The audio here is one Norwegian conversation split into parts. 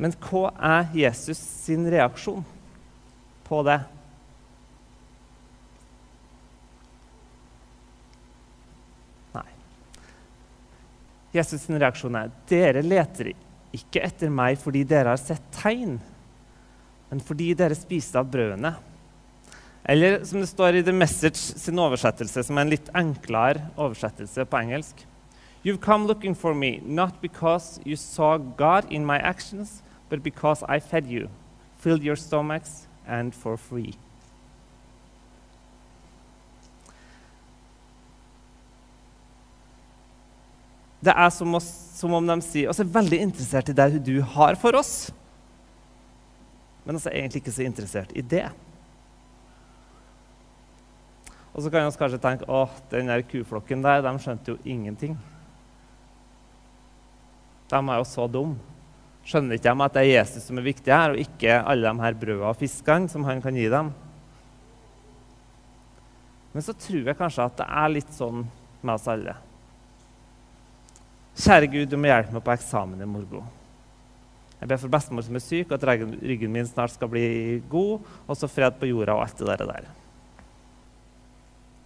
Men hva er Jesus sin reaksjon på det? Nei. Jesus sin reaksjon er dere leter ikke etter meg fordi dere har sett tegn, men fordi dere spiste av brødene. Eller som det står i The Message sin oversettelse, som er en litt enklere oversettelse på engelsk. You've come looking for me, not because you saw God in my actions, but because I fed you, filled your stomachs, and for free. Det er som, oss, som om de sier oss er veldig interessert i det du har for oss, men oss er egentlig ikke så interessert i det. Og så kan vi kanskje tenke at den der kuflokken der, de skjønte jo ingenting. De er jo så dumme. Skjønner ikke de at det er Jesus som er viktig her, og ikke alle de her brødene og fiskene som han kan gi dem? Men så tror jeg kanskje at det er litt sånn med oss alle. Kjære Gud, du må hjelpe meg på eksamen i morgen. Jeg ber for bestemor som er syk, at ryggen min snart skal bli god, og så fred på jorda og alt det der.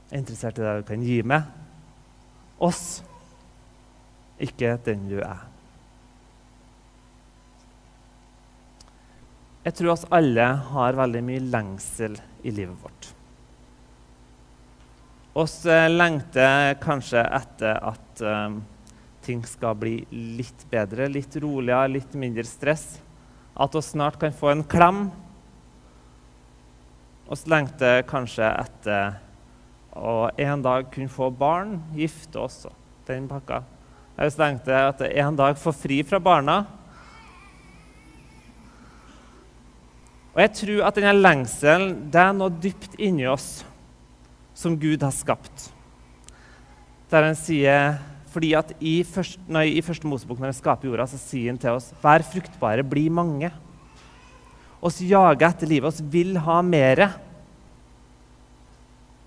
Jeg er interessert i det du kan gi meg. Oss, ikke den du er. Jeg tror oss alle har veldig mye lengsel i livet vårt. Oss eh, lengter kanskje etter at um, ting skal bli litt bedre, litt roligere, litt mindre stress. At vi snart kan få en klem. Vi lengter kanskje etter å en dag kunne få barn, gifte oss og den pakka. Jeg lengter etter en dag få fri fra barna. Og jeg tror at denne lengselen det er noe dypt inni oss som Gud har skapt. Der han sier fordi at i første, nei, i første Mosebok, når han skaper jorda, så sier han til oss Vær fruktbare, bli mange. Oss jager etter livet, oss vil ha mere.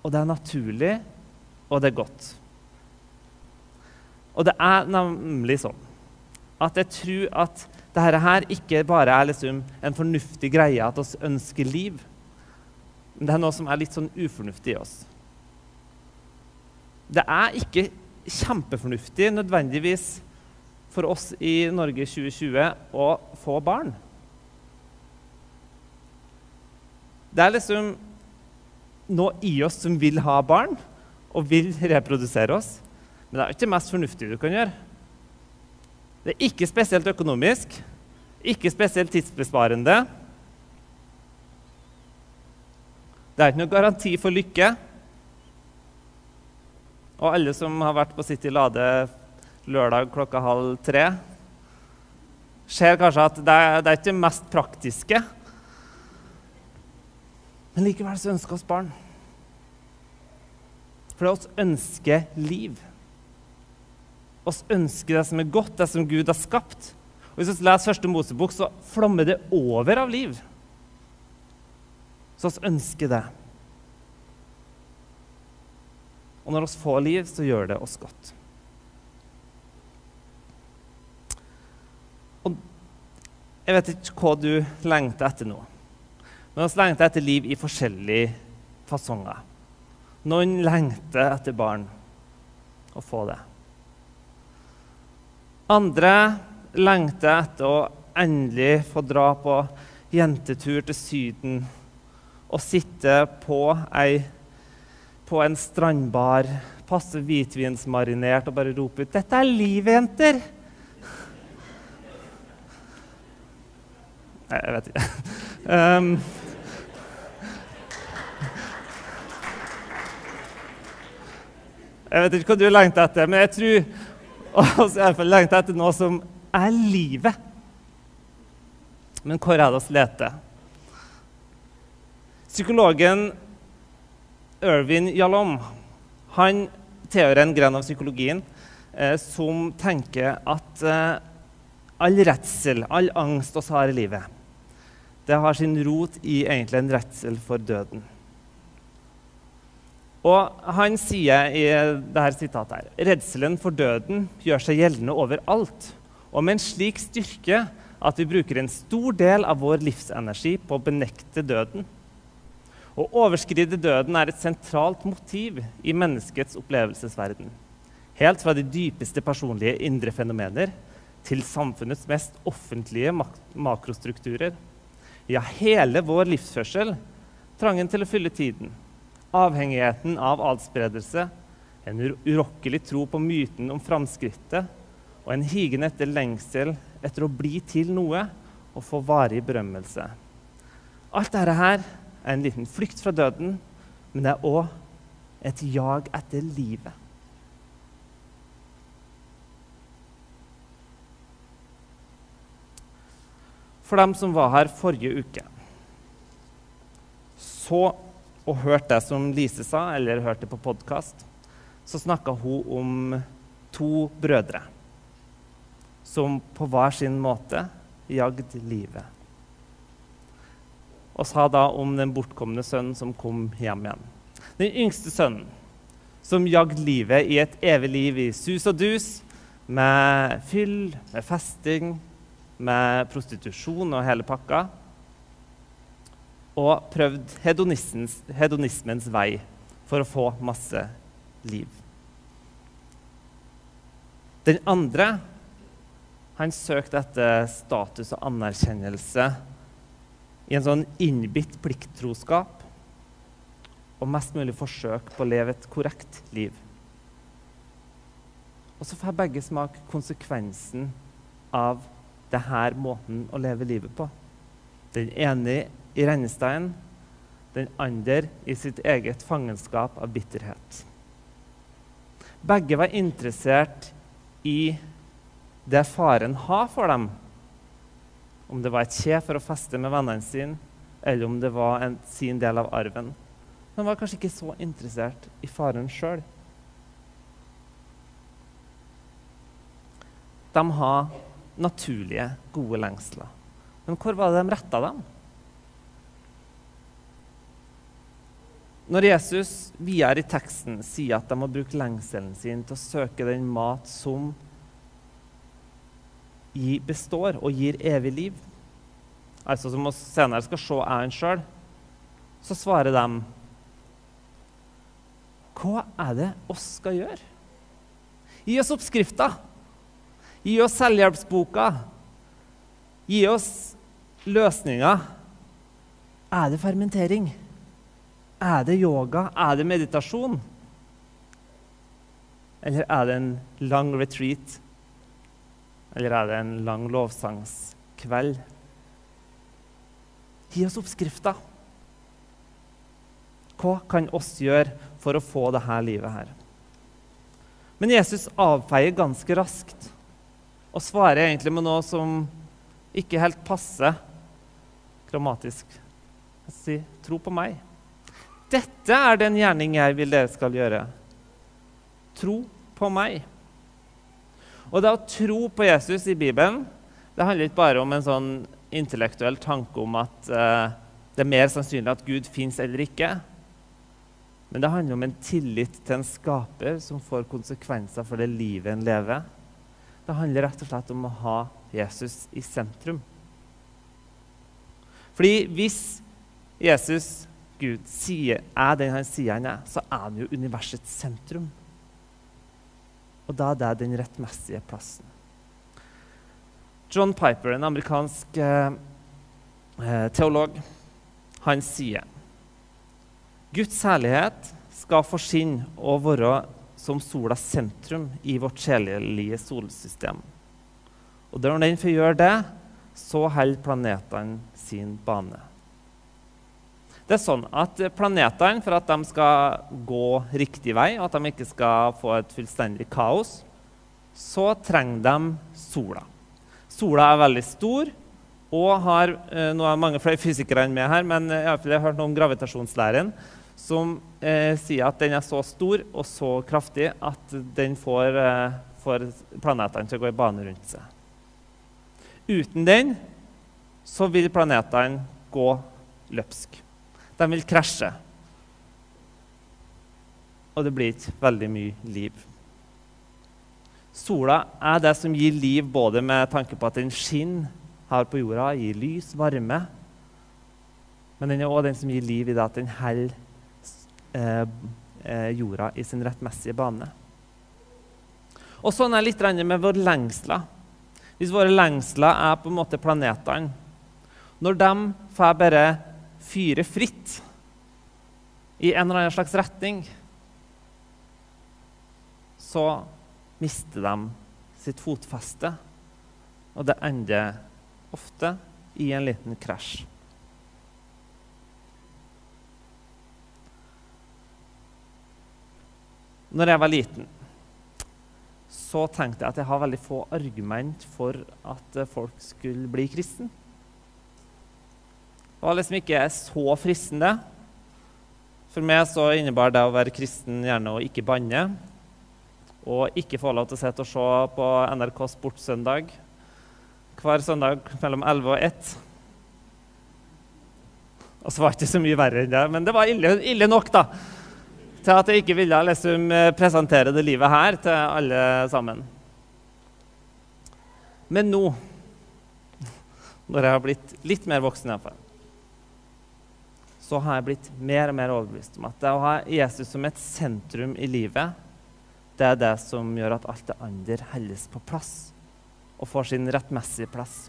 Og det er naturlig, og det er godt. Og det er nemlig sånn at jeg tror at dette her ikke bare er liksom en fornuftig greie at oss ønsker liv. Men det er noe som er litt sånn ufornuftig i oss. Det er ikke kjempefornuftig nødvendigvis for oss i Norge 2020 å få barn. Det er liksom noe i oss som vil ha barn og vil reprodusere oss. Men det er ikke det mest fornuftige du kan gjøre. Det er ikke spesielt økonomisk, ikke spesielt tidsbesparende. Det er ikke noen garanti for lykke. Og alle som har vært på City Lade lørdag klokka halv tre, ser kanskje at det er, det er ikke det mest praktiske. Men likevel så ønsker oss barn. For oss ønsker liv. Oss ønsker det som er godt, det som Gud har skapt. Og Hvis vi leser første Mosebok, så flommer det over av liv. Så oss ønsker det. Og når vi får liv, så gjør det oss godt. Og jeg vet ikke hva du lengter etter nå. Men vi lengter etter liv i forskjellige fasonger. Noen lengter etter barn å få det. Andre lengter etter å endelig få dra på jentetur til Syden og sitte på ei på en strandbar, passe hvitvinsmarinert og bare rope ut 'Dette er livet, jenter!' Nei, jeg vet ikke. Um, jeg vet ikke hva du lengter etter, men jeg tror også jeg lengter etter noe som er livet. Men hvor er det vi leter? Psykologen Irvin Jalom han tilhører en gren av psykologien eh, som tenker at eh, all redsel, all angst vi har i livet, det har sin rot i egentlig en redsel for døden. Og Han sier i dette sitatet her, redselen for døden gjør seg gjeldende overalt. Og med en slik styrke at vi bruker en stor del av vår livsenergi på å benekte døden. Å overskride døden er et sentralt motiv i menneskets opplevelsesverden. Helt fra de dypeste personlige indre fenomener til samfunnets mest offentlige mak makrostrukturer. Ja, hele vår livsførsel, trangen til å fylle tiden, avhengigheten av adspredelse, en urokkelig tro på myten om framskrittet og en higen etter lengsel etter å bli til noe og få varig berømmelse. Alt dette her er en liten flykt fra døden, men det er òg et jag etter livet. For dem som var her forrige uke, så og hørte det som Lise sa, eller hørte på podkast, så snakka hun om to brødre som på hver sin måte jagd livet. Og sa da om den bortkomne sønnen som kom hjem igjen. Den yngste sønnen, som jagd livet i et evig liv i sus og dus, med fyll, med festing, med prostitusjon og hele pakka. Og prøvd hedonismens vei for å få masse liv. Den andre han søkte etter status og anerkjennelse i en sånn innbitt plikttroskap og mest mulig forsøk på å leve et korrekt liv. Og så får begge smake konsekvensen av denne måten å leve livet på. Den ene i rennesteinen, den andre i sitt eget fangenskap av bitterhet. Begge var interessert i det faren har for dem. Om det var et kje for å feste med vennene sine, eller om det var en, sin del av arven. De var kanskje ikke så interessert i faren sjøl. De har naturlige, gode lengsler. Men hvor var det de retta dem? Når Jesus videre i teksten sier at de må bruke lengselen sin til å søke den mat som består og gir evig liv, altså som vi senere skal se er sjøl, så svarer de Hva er det oss skal gjøre? Gi oss oppskrifta. Gi oss selvhjelpsboka. Gi oss løsninger. Er det fermentering? Er det yoga? Er det meditasjon? Eller er det en lang retreat eller er det en lang lovsangskveld? Gi oss oppskrifta. Hva kan oss gjøre for å få dette livet her? Men Jesus avfeier ganske raskt og svarer egentlig med noe som ikke helt passer grammatisk. Han sier, 'Tro på meg'. Dette er den gjerning jeg vil dere skal gjøre. Tro på meg. Og det å tro på Jesus i Bibelen det handler ikke bare om en sånn intellektuell tanke om at eh, det er mer sannsynlig at Gud fins eller ikke. Men det handler om en tillit til en skaper som får konsekvenser for det livet en lever. Det handler rett og slett om å ha Jesus i sentrum. Fordi hvis Jesus, Gud, sier, er den han sier han er, så er han jo universets sentrum. Og da er det den rettmessige plassen. John Piper, en amerikansk eh, eh, teolog, han sier Guds herlighet skal forskinne og være som solas sentrum i vårt sjelelige solsystem. Og når den får gjøre det, så holder planetene sin bane. Det er sånn at Planetene, for at de skal gå riktig vei, og at de ikke skal få et fullstendig kaos, så trenger de sola. Sola er veldig stor og har eh, Nå er mange flere fysikere enn meg her, men jeg har hørt noe om gravitasjonslæren som eh, sier at den er så stor og så kraftig at den får, eh, får planetene til å gå i bane rundt seg. Uten den så vil planetene gå løpsk. De vil krasje. Og det blir ikke veldig mye liv. Sola er det som gir liv både med tanke på at den skinner, har på jorda, gir lys, varme. Men den er òg den som gir liv i det at den holder eh, eh, jorda i sin rettmessige bane. Og sånn er litt med våre lengsler. Hvis våre lengsler er på en måte planetene Når de får bare fyre fritt i en eller annen slags retning, så mister de sitt fotfeste, og det ender ofte i en liten krasj. Når jeg var liten, så tenkte jeg at jeg har veldig få argument for at folk skulle bli kristen. Det var liksom ikke så fristende. For meg så innebar det å være kristen gjerne å ikke banne. Og ikke få lov til å sitte og se på NRK Sportssøndag hver søndag mellom 11 og 1. Og så var det ikke så mye verre enn det, men det var ille, ille nok da, til at jeg ikke ville liksom, presentere det livet her til alle sammen. Men nå, når jeg har blitt litt mer voksen, iallfall, så har jeg blitt mer og mer overbevist om at det å ha Jesus som et sentrum i livet, det er det som gjør at alt det andre holdes på plass og får sin rettmessige plass.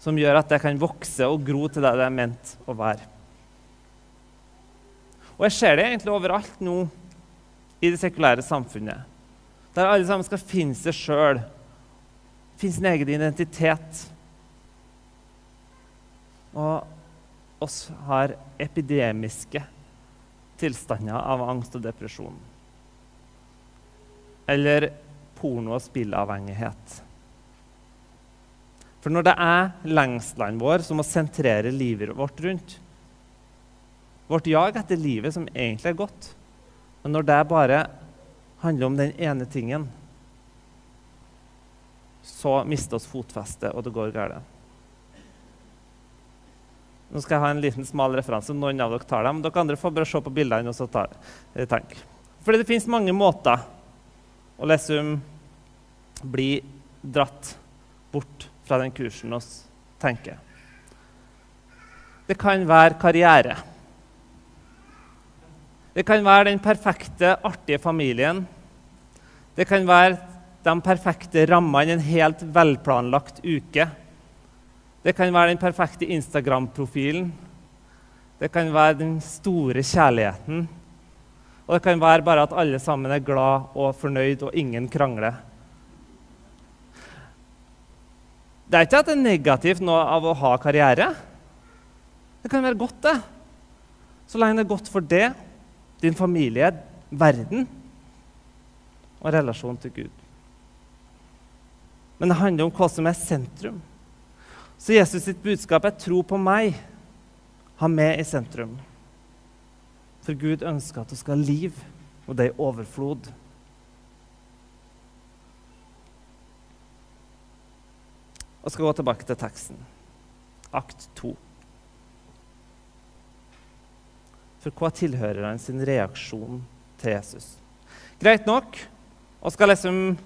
Som gjør at det kan vokse og gro til det det er ment å være. Og jeg ser det egentlig overalt nå i det sekulære samfunnet. Der alle sammen skal finne seg sjøl, finne sin egen identitet. Og oss har epidemiske tilstander av angst og depresjon. Eller porno- og spillavhengighet. For når det er lengslene våre som må sentrere livet vårt rundt Vårt jag etter livet som egentlig er godt, men når det bare handler om den ene tingen, så mister oss fotfestet, og det går galt. Nå skal jeg ha en liten smal referanse. Noen av dere tar dem. Dere andre får bare se på bildene og så ta, eh, tenk. Fordi det fins mange måter å liksom bli dratt bort fra den kursen vi tenker. Det kan være karriere. Det kan være den perfekte, artige familien. Det kan være de perfekte rammene en helt velplanlagt uke. Det kan være den perfekte Instagram-profilen. Det kan være den store kjærligheten. Og det kan være bare at alle sammen er glad og fornøyd, og ingen krangler. Det er ikke at det er negativt noe av å ha karriere. Det kan være godt, det. Så lenge det er godt for det, din familie, verden og relasjonen til Gud. Men det handler om hva som er sentrum. Så Jesus sitt budskap er 'tro på meg'. Ha meg i sentrum. For Gud ønsker at du skal ha liv, og det i overflod. Og skal gå tilbake til teksten. Akt 2. For hva tilhører han sin reaksjon til Jesus? Greit nok og skal liksom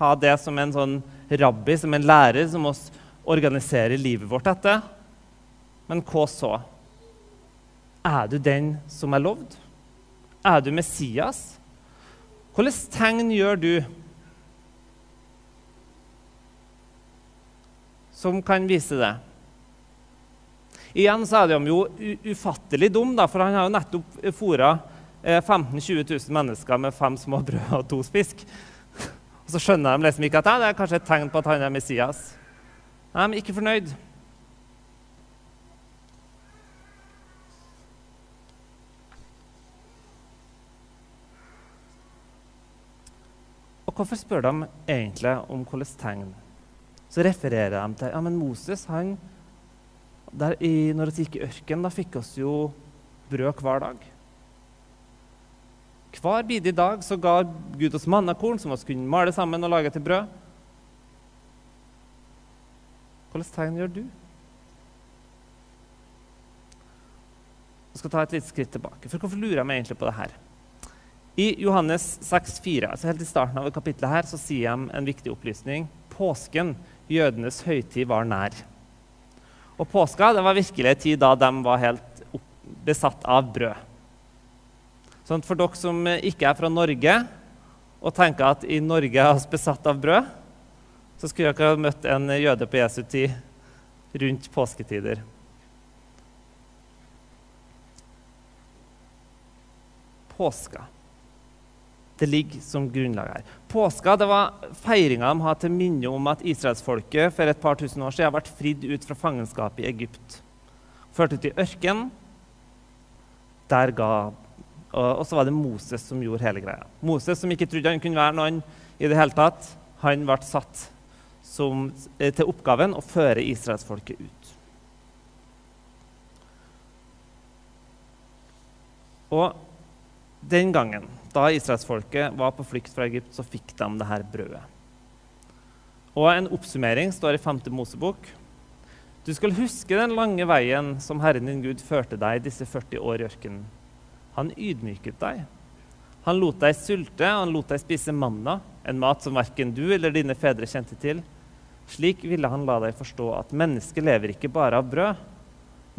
ha det som en sånn rabbi, som en lærer, som oss organisere livet vårt etter. Men hva så? Er du den som er lovd? Er du Messias? Hvilke tegn gjør du som kan vise det? Igjen så er de jo ufattelig dum, da, for han har jo nettopp fôra 15 000-20 000 mennesker med fem små brød og to spisk. Og så skjønner de liksom ikke at det er kanskje et tegn på at han er Messias. Nei, men ikke fornøyd. Og hvorfor spør de egentlig om hvilke tegn? Så refererer de til ja, men Moses han, der i, når vi gikk i ørkenen, da fikk oss jo brød hver dag. Hver bidige dag så ga Gud oss mannakorn som vi kunne male sammen og lage til brød. Hvilke tegn gjør du? Jeg skal ta et lite skritt tilbake. For Hvorfor lurer jeg meg egentlig på det her? I Johannes 6,4, altså helt i starten av kapittelet her, så sier de en viktig opplysning. Påsken Jødenes høytid var nær. Og påska det var virkelig en tid da de var helt besatt av brød. Sånn for dere som ikke er fra Norge og tenker at i Norge er vi besatt av brød, så skulle dere ha møtt en jøde på Jesu tid rundt påsketider. Påska. Det ligger som grunnlag her. Påska det var feiringa de hadde til minne om at israelsfolket for et par tusen år siden vært fridd ut fra fangenskapet i Egypt. Førte til ørken. Der ga og, så var det Moses som gjorde hele greia. Moses som ikke trodde han kunne være noen i det hele tatt, han ble satt som, eh, til oppgaven å føre israelsfolket ut. Og den gangen, da israelsfolket var på flukt fra Egypt, så fikk de det her brødet. Og En oppsummering står i 5. Mosebok. Du skal huske den lange veien som Herren din Gud førte deg disse 40 år i ørkenen. Han ydmyket deg. Han lot deg sulte, han lot deg spise manna, en mat som verken du eller dine fedre kjente til. Slik ville han la deg forstå at mennesket lever ikke bare av brød.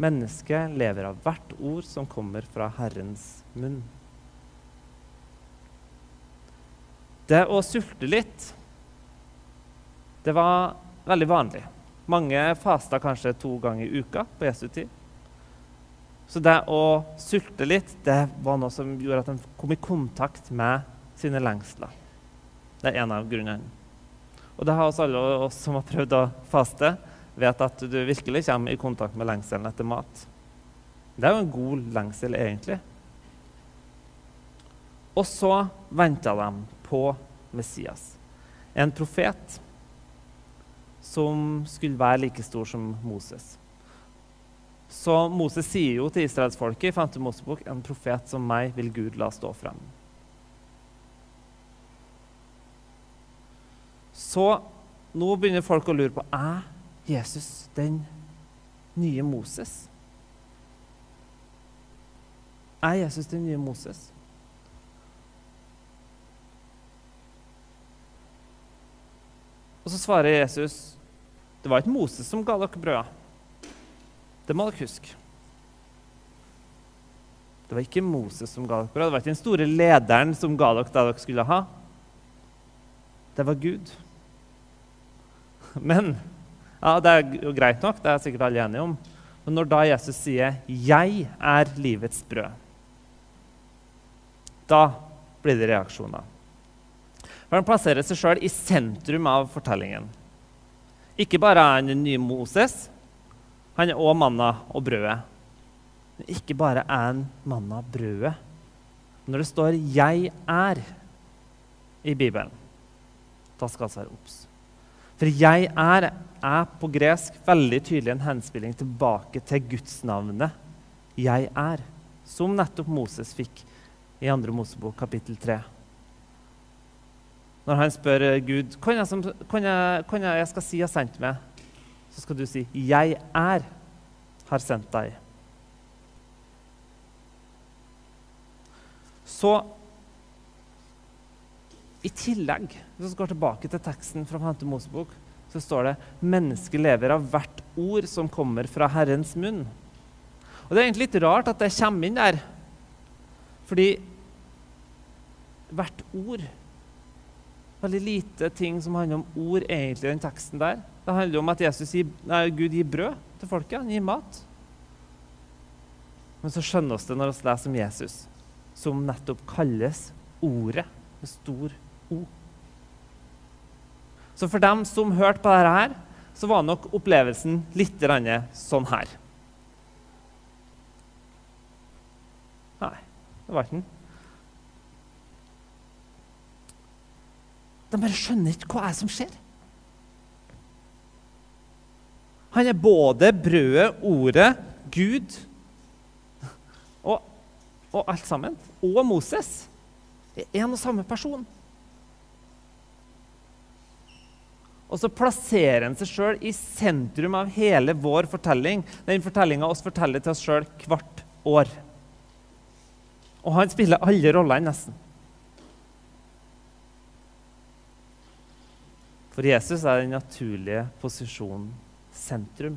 Mennesket lever av hvert ord som kommer fra Herrens munn. Det å sulte litt, det var veldig vanlig. Mange fasta kanskje to ganger i uka på Jesu tid. Så det å sulte litt det var noe som gjorde at de kom i kontakt med sine lengsler. Det er en av grunnene. Og det har også alle oss som har prøvd å faste, vet at du virkelig kommer i kontakt med lengselen etter mat. Det er jo en god lengsel, egentlig. Og så venta de på Messias, en profet som skulle være like stor som Moses. Så Moses sier jo til israelsfolket i 5. Mosebok en profet som meg vil Gud la stå frem. Så nå begynner folk å lure på er Jesus den nye Moses. Er Jesus den nye Moses? Og så svarer Jesus det var ikke Moses som ga dere brødet. Det må dere huske. Det var ikke Moses som ga dere brød. Det var ikke den store lederen som ga dere det dere skulle ha. Det var Gud. Men ja, Det er jo greit nok, det er sikkert alle enige om. Men når da Jesus sier 'Jeg er livets brød', da blir det reaksjoner. For Han plasserer seg sjøl i sentrum av fortellingen. Ikke bare er han den nye Moses, han er òg manna og brødet. Men ikke bare er han manna brødet. Når det står 'Jeg er' i Bibelen, da skal vi være obs. For 'jeg er' er på gresk veldig tydelig en henspilling tilbake til gudsnavnet 'Jeg er', som nettopp Moses fikk i 2. Mosebok kapittel 3. Når han spør Gud hva jeg, jeg, jeg skal si har sendt meg, så skal du si 'Jeg er har sendt deg'. Så i tillegg, hvis vi går tilbake til teksten fra 5. Mosebok, så står det 'mennesket lever av hvert ord som kommer fra Herrens munn'. Og Det er egentlig litt rart at det kommer inn der, fordi hvert ord Veldig lite ting som handler om ord egentlig i den teksten der. Det handler om at gir, nei, Gud gir brød til folket. Han gir mat. Men så skjønner vi det når vi leser om Jesus, som nettopp kalles Ordet med stor O. Så for dem som hørte på dette, her, så var nok opplevelsen litt sånn her. Nei, det var ikke den. De bare skjønner ikke hva er som skjer. Han er både brødet, ordet, Gud og, og alt sammen. Og Moses. Det er en og samme person. Og så plasserer han seg sjøl i sentrum av hele vår fortelling. Den fortellinga oss forteller til oss sjøl hvert år. Og han spiller alle rollene, nesten. For Jesus er den naturlige posisjonen sentrum.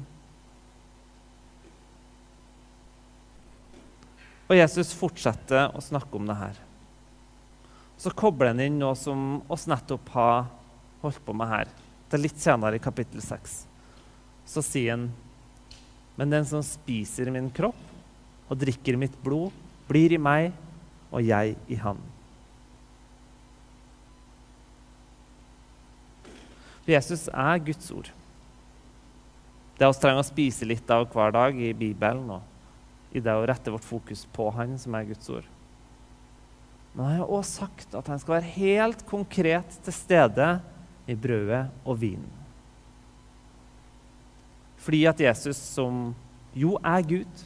Og Jesus fortsetter å snakke om det her. Så kobler han inn noe som oss nettopp har holdt på med her. Det er litt senere i kapittel 6. Så sier han Men den som spiser min kropp og drikker mitt blod, blir i meg, og jeg i han. Jesus er Guds ord. Det vi trenger å spise litt av hver dag i Bibelen og i det å rette vårt fokus på Han som er Guds ord. Men han har også sagt at han skal være helt konkret til stede i brødet og vinen. Fordi at Jesus, som jo er Gud,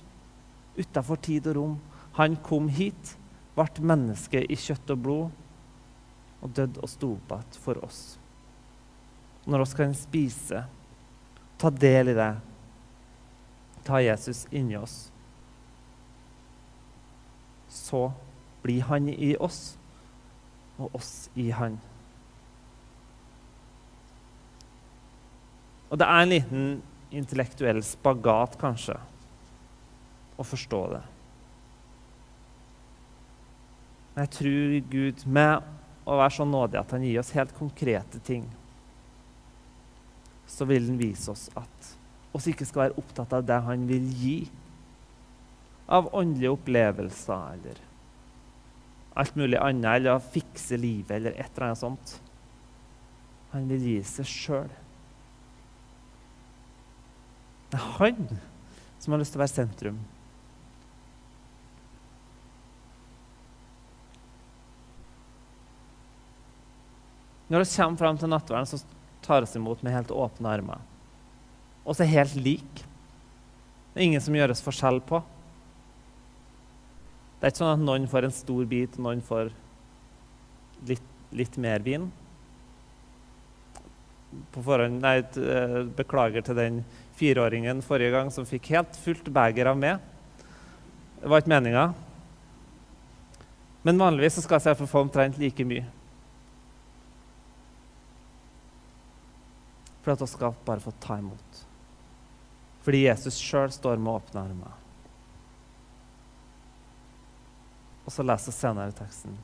utafor tid og rom, han kom hit, ble menneske i kjøtt og blod og døde og sto opp igjen for oss. Når vi kan spise, ta del i det, ta Jesus inni oss, så blir han i oss, og oss i han. Og det er en liten intellektuell spagat, kanskje, å forstå det. Men jeg tror Gud, med å være så nådig at han gir oss helt konkrete ting, så vil han vise oss at oss ikke skal være opptatt av det han vil gi. Av åndelige opplevelser eller alt mulig annet, eller å fikse livet eller et eller annet sånt. Han vil gi seg sjøl. Det er han som har lyst til å være sentrum. Når vi kommer fram til nattverden, så tar vi imot med helt åpne armer. Og så er helt lik. Det er ingen som gjøres forskjell på. Det er ikke sånn at noen får en stor bit, noen får litt, litt mer vin. På forhånd, nei, eh, Beklager til den fireåringen forrige gang som fikk helt fullt beger av meg. Det var ikke meninga. Men vanligvis så skal jeg få omtrent like mye. For at vi skal bare få ta imot. Fordi Jesus sjøl står med åpne armer. Og så leser vi senere teksten.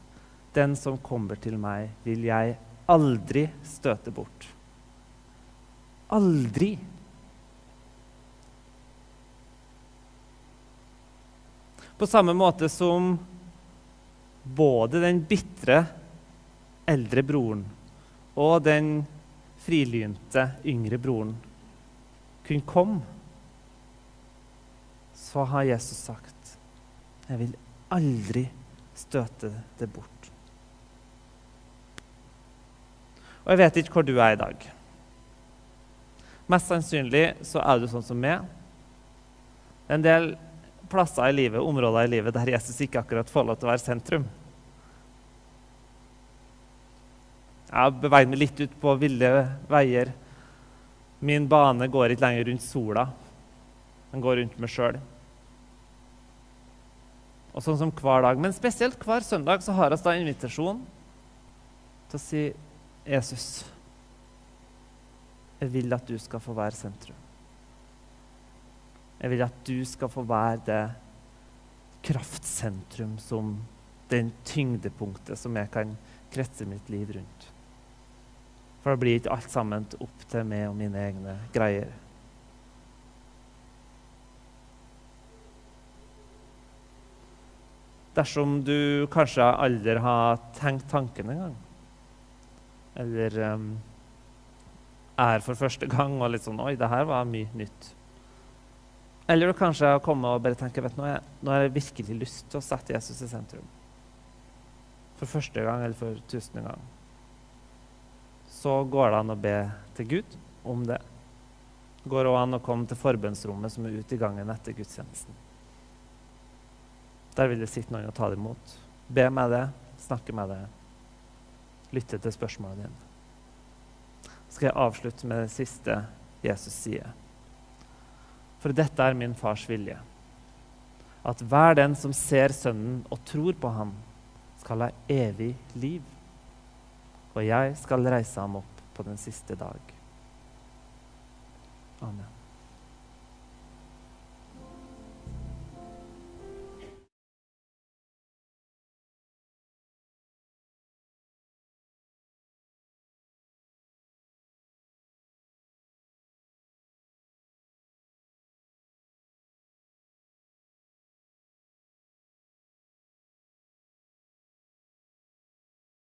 Den som kommer til meg, vil jeg aldri støte bort. Aldri. På samme måte som både den bitre eldre broren og den frilynte yngre broren kunne komme, så har Jesus sagt jeg vil aldri støte det bort. Og jeg vet ikke hvor du er i dag. Mest sannsynlig så er du sånn som meg. En del plasser i livet, områder i livet der Jesus ikke akkurat får lov til å være sentrum. Jeg har beveget meg litt ut på ville veier. Min bane går ikke lenger rundt sola. Den går rundt meg sjøl. Og sånn som hver dag, Men spesielt hver søndag så har vi da invitasjon til å si Jesus, jeg vil at du skal få være sentrum. Jeg vil at du skal få være det kraftsentrum som den tyngdepunktet som jeg kan kretse mitt liv rundt. For da blir ikke alt sammen opp til meg og mine egne greier. Dersom du kanskje aldri har tenkt tanken engang, eller um, er for første gang og litt sånn Oi, det her var mye nytt. Eller du kanskje har kommet og bare tenker vet du, nå, har jeg virkelig lyst til å sette Jesus i sentrum. For første gang eller for tusende gang. Så går det an å be til Gud om det. Går òg an å komme til forbønnsrommet som er ute i gangen etter gudstjenesten. Der vil det sitte noen og ta det imot. Be med det, snakke med det, lytte til spørsmålene dine. Skal jeg avslutte med det siste Jesus sier. For dette er min fars vilje. At hver den som ser Sønnen og tror på ham, skal ha evig liv. Og jeg skal reise ham opp på den siste dag. Amen.